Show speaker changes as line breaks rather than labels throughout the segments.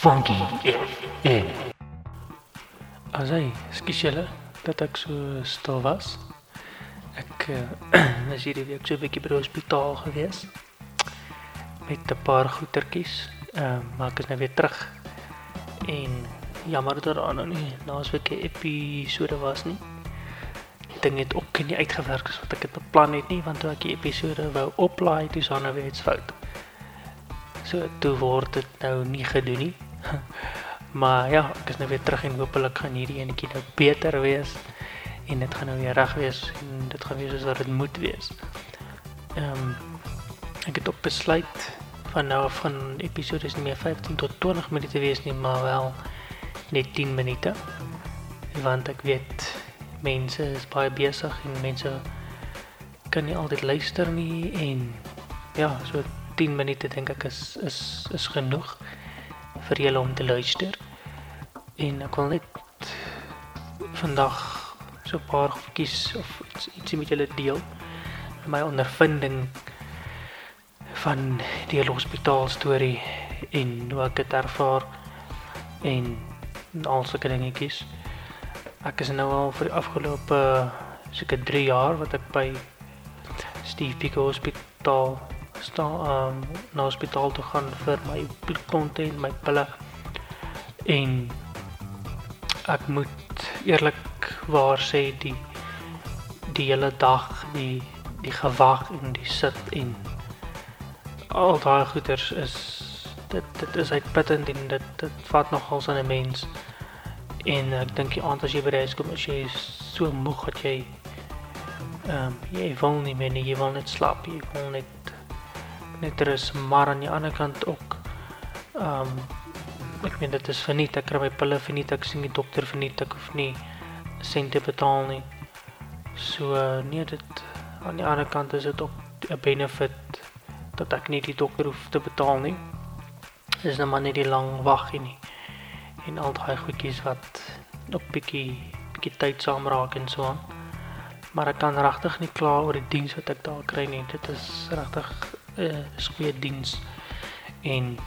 Funky FM. As hy, skus julle dat ek so stil was. Ek uh, was hierdie week so 'n bietjie by die hospitaal gewees met 'n paar goetertjies. Ehm uh, maar ek is nou weer terug. En jammer dat daar nou nie naasweek 'n episode was nie. Ding het ook nie uitgewerk soos wat ek dit beplan het nie, want toe ek die episode wou oplaai, dis dan nou weer iets fout. So toe word dit nou nie gedoen nie. Maar ja, ek is nou weer terug en hopelik gaan hierdie enetjie nou beter wees en dit gaan nou weer reg wees en dit gaan wees soos wat dit moet wees. Ehm um, ek het ook besluit van nou af van episodes nie meer 15 tot 20 minute wees nie, maar wel net 10 minute. Want ek weet mense is baie besig en mense kan nie altyd luister nie en ja, so 10 minute dink ek is is is genoeg vir julle om te luister. En ek wil net vandag so 'n paar goedjies of iets ietsie met julle deel. My ondervinding van die hospitaal storie en hoe ek dit ervaar en al sulke dingetjies. Ek is nou al vir die afgelope seker 3 jaar wat ek by Steve Biko Hospitaal staan um, na hospitaal toe gaan vir my bloedkontent, my pille. En ek moet eerlikwaar sê die die hele dag die die gewag en die sit en al daai goeters is dit dit is uitputtend en dit dit vat nogals aan 'n mens. En ek dink die aand as jy by die huis kom, as jy so moeg dat jy ehm um, jy wil nie meer nie, jy wil net slaap, jy wil net net rus, maar aan die ander kant ook ehm um, ek meen dit is verniet, ek kry my pille verniet, ek sien die dokter verniet, ek hoef nie sente betaal nie. So nee, dit aan die ander kant is dit ook 'n benefit dat ek nie die dokter hoef te betaal nie. Dis nou maar net die lang wag nie. En al daai goedjies wat ook bietjie bietjie tyd saam raak en so aan. Maar ek kan regtig nie kla oor die diens wat ek daar kry nie. Dit is regtig 'n uh, goeie diens en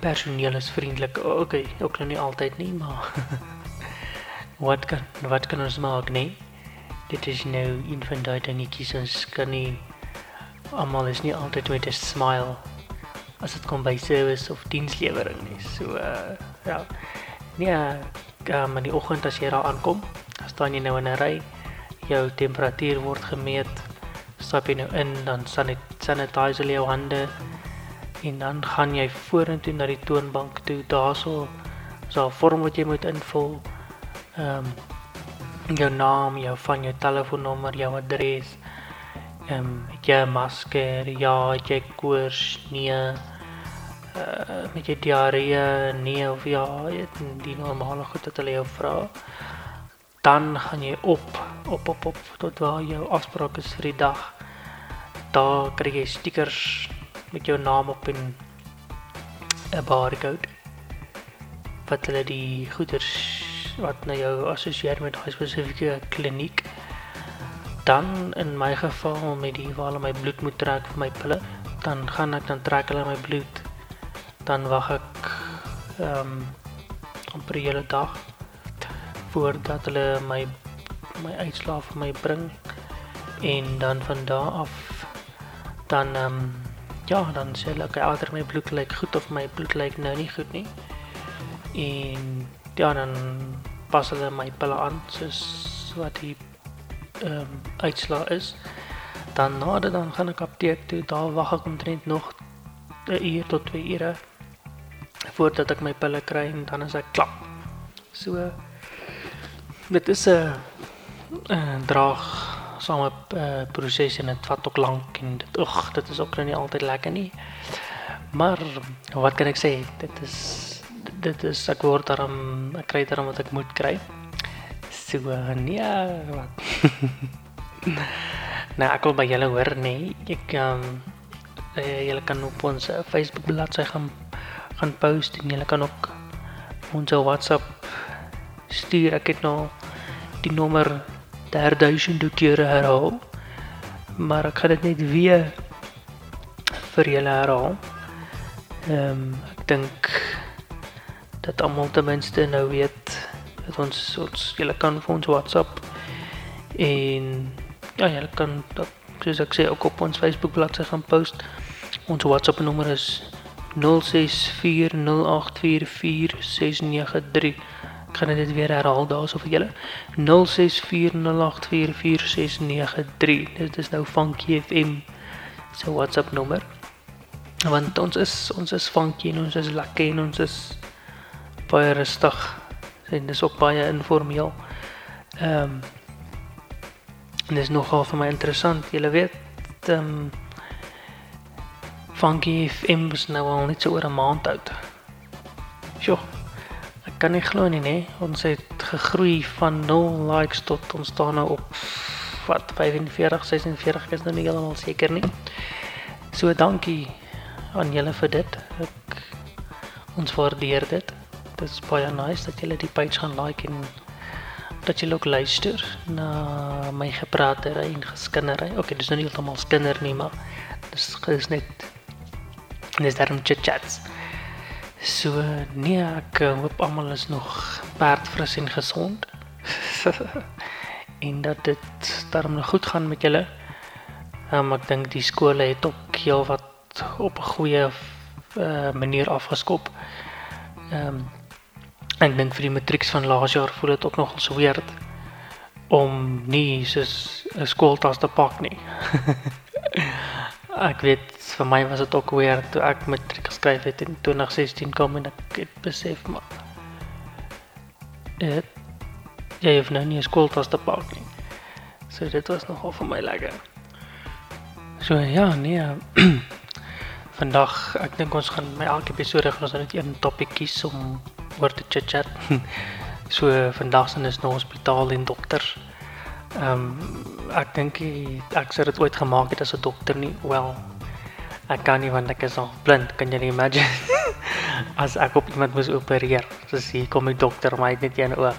personeel is vriendelik. Okay, ook nou nie altyd nie, maar wat kan wat kan ons maak, nee? Dit is nou een van daai dingetjies ons kan nie almal is nie altyd met 'n smile as dit kom by service of dienslewering nie. So uh ja. Nee, kom in die oggend as jy daar aankom, staan jy nou in 'n ry. Jou temperatuur word gemeet. Stap jy nou in, dan sanit sanitize jou hande en dan gaan jy vorentoe na die toonbank toe. Daarso daar 'n vorm wat jy moet invul. Ehm um, jou naam, jou van jou telefoonnommer, jou adres. Ehm um, jy masker, ja, jy koors, nee. Uh, met jy diarree, nee of ja, dit die normale goed wat hulle jou vra. Dan gaan jy op, op op op tot waar jou afspraak is vir die dag. Daar kry jy stickers met jou naam op en 'n barcode. Wat hulle die goeders wat nou jou assosieer met daai spesifieke kliniek. Dan in my geval met die waar hulle my bloed moet trek vir my pille, dan gaan ek dan trek hulle my bloed. Dan wag ek ehm um, amper die hele dag voordat hulle my my uitslae vir my bring en dan van daar af dan ehm um, ja, dan sê hulle okay, alter my bloed lyk goed of my bloed lyk nou nie goed nie. En ja, dan pas hulle my pille aan soos wat die ehm um, uitslaa is. Dan na dit dan gaan ek apteek toe, daar wag ek omtrent nog 'n uur tot 2 ure voordat ek my pille kry en dan is ek klaar. So dit is 'n 'n draag same uh, proses en dit vat ook lank en dit ag dit is ook nou nie altyd lekker nie. Maar wat kan ek sê? Dit is dit is ek word daarom ek kry daarom wat ek moet kry. So nee, wat. nou ek wil by julle hoor nê. Nee. Ek ehm um, julle kan op ons Facebook bladsy gaan gaan post en julle kan ook ons WhatsApp stuur. Ek het nou die nommer 3000 kere herhaal. Maar ek gaan dit net weer vir julle herhaal. Ehm um, ek dink dat almal ten minste nou weet dat ons ons julle kan vir ons WhatsApp en ja, julle kan dat soos ek sê ook op ons Facebook bladsy gaan post. Ons WhatsApp nommer is 0640844693. Ek gaan dit weer herhaal daarso vir julle. 0640844693. Dit is nou Funky FM se WhatsApp nommer. Want ons is ons is funky en ons is lekker en ons is baie rustig. En dis ook baie informeel. Ehm um, En dis nogal vir my interessant. Jy weet, ehm um, Funky FM is nou al net so oor 'n maand oud. Sjoe. Kan nie glo nie, nee. Ons het gegroei van 0 likes tot ons staan nou op wat 45, 46, ek is nou nie heeltemal seker nie. So dankie aan julle vir dit. Ek ons waardeer dit. Dit is baie nice dat julle die page gaan like en dat jy ook luister na my gepraatery en geskinnery. Okay, dis nou nie heeltemal skinder nie, maar dis is net dis daarom chit chats. So nee, ek eh, hoop almal is nog perdfris en gesond. en dat dit daarom nog goed gaan met julle. Um, ek dink die skole het ook heel wat op 'n goeie uh, manier afgeskop. Ehm um, Ek dink vir die matrieks van laas jaar voel dit ook nogal so weird om nie soos 'n skooltas te pak nie. ek weet vir my was dit ook weird toe ek matriek geskryf het in 2016 kom en ek het besef maar dit jy het nou nie 'n skooltas te pak nie. So dit was nogal vir my lekker. So ja, nee. Vandag ek dink ons gaan my elke episode gaan ons net een topik kies om oor te chat. so vandag sien is nou hospitaal en dokters. Ehm um, ek dink ek sou dit ooit gemaak het as 'n dokter nie. Wel ek kan nie want ek is al blind. Kan jy imagine? as ek op iemand moet opereer. Soos hier kom die dokter maar net een oog.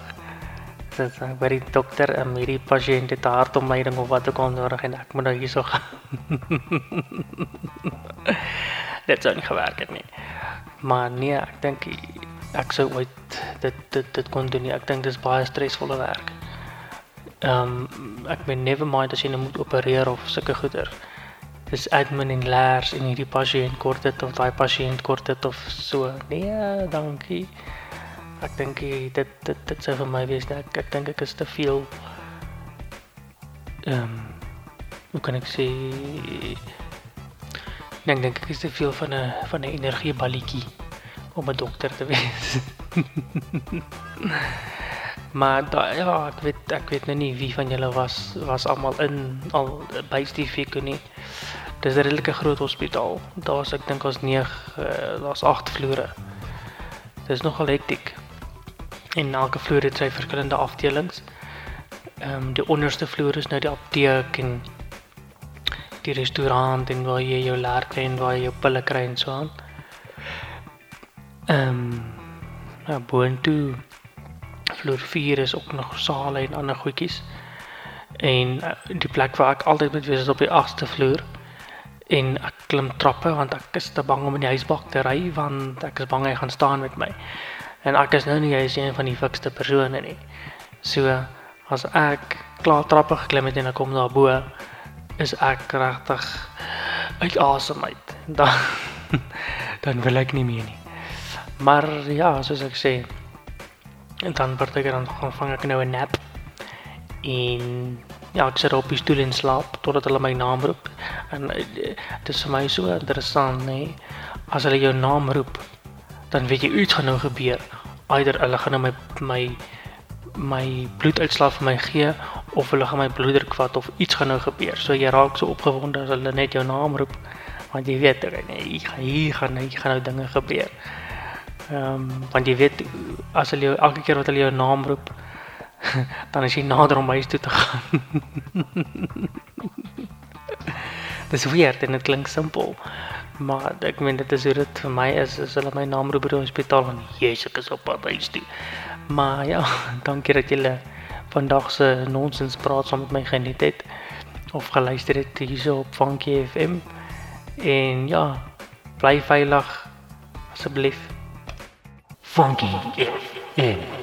Dit sê baie dokter en hierdie pasiënt het hartomleiding of wat ook al nodig en ek moet nou hierso gaan. dit sou nie gewerk het nie. Maar nee, ek dink ek sou ooit dit dit dit kon doen nie. Ek dink dis baie stresvolle werk. Ehm um, ek ben never mind as jy nou moet opereer of sulke goeder. Dis admin en leers en hierdie pasiënt kort dit of daai pasiënt kort dit of so. Nee, dankie. Ek dink dit dit dit sou vir my wees dat ek, ek dink ek is te veel ehm um, hoe kan ek sê Nee, ek dink ek is te veel van 'n van 'n energieballetjie om 'n dokter te wees. maar da, ja, ek weet ek weet nou nie wie van julle was was almal in al by Stiefie nie. Dis 'n redelike groot hospitaal. Daar's ek dink ons 9 uh, daar's 8 vloere. Dis nogal hektiek. En elke vloer het sy verskillende afdelings. Ehm um, die onderste vloer is nou die apteek en die restaurant en waar jy jou leer kry en waar jy jou pille kry en so aan. Ehm um, ja, boontoe vloer 4 is ook nog sale en ander goedjies. En uh, die plek waar ek altyd moet wees is op die 8ste vloer. En ek klim trappe want ek is te bang om in die huisbak te ry want ek is bang hy gaan staan met my. En ek is nou nie jy is een van die fikste persone nie. So as ek klaar trappe geklim het en ek kom daar bo is ek regtig uit asem uit. Dan dan wil ek nie meer nie. Maar ja, soos ek sê, en dan ek dan gaan vang ek nou 'n nap. En ja, ek sit op die stoel en slaap totdat hulle my naam roep. En eh, dit is vir my so interessant, nê. Nee? As hulle jou naam roep, dan weet jy iets gaan nou gebeur. Eider hulle gaan nou my my my bloeduitslag vir my gee of hulle gaan my bloeddruk vat of iets gaan nou gebeur. So jy raak so opgewonde as hulle net jou naam roep want jy weet ek nee, hier gaan hier gaan hier gaan nou dinge gebeur. Ehm um, want jy weet as hulle elke keer wat hulle jou naam roep dan is jy nader om huis toe te gaan. Dis weird en dit klink simpel. Maar ek meen dit is hoe dit vir my is as hulle my naam roep by die hospitaal en Jesus is op pad huis toe. Maar ja, dankie dat julle vandag se nonsens praat saam met my geniet het of geluister het hierso op Funky FM. En ja, bly veilig asseblief.
Funky FM.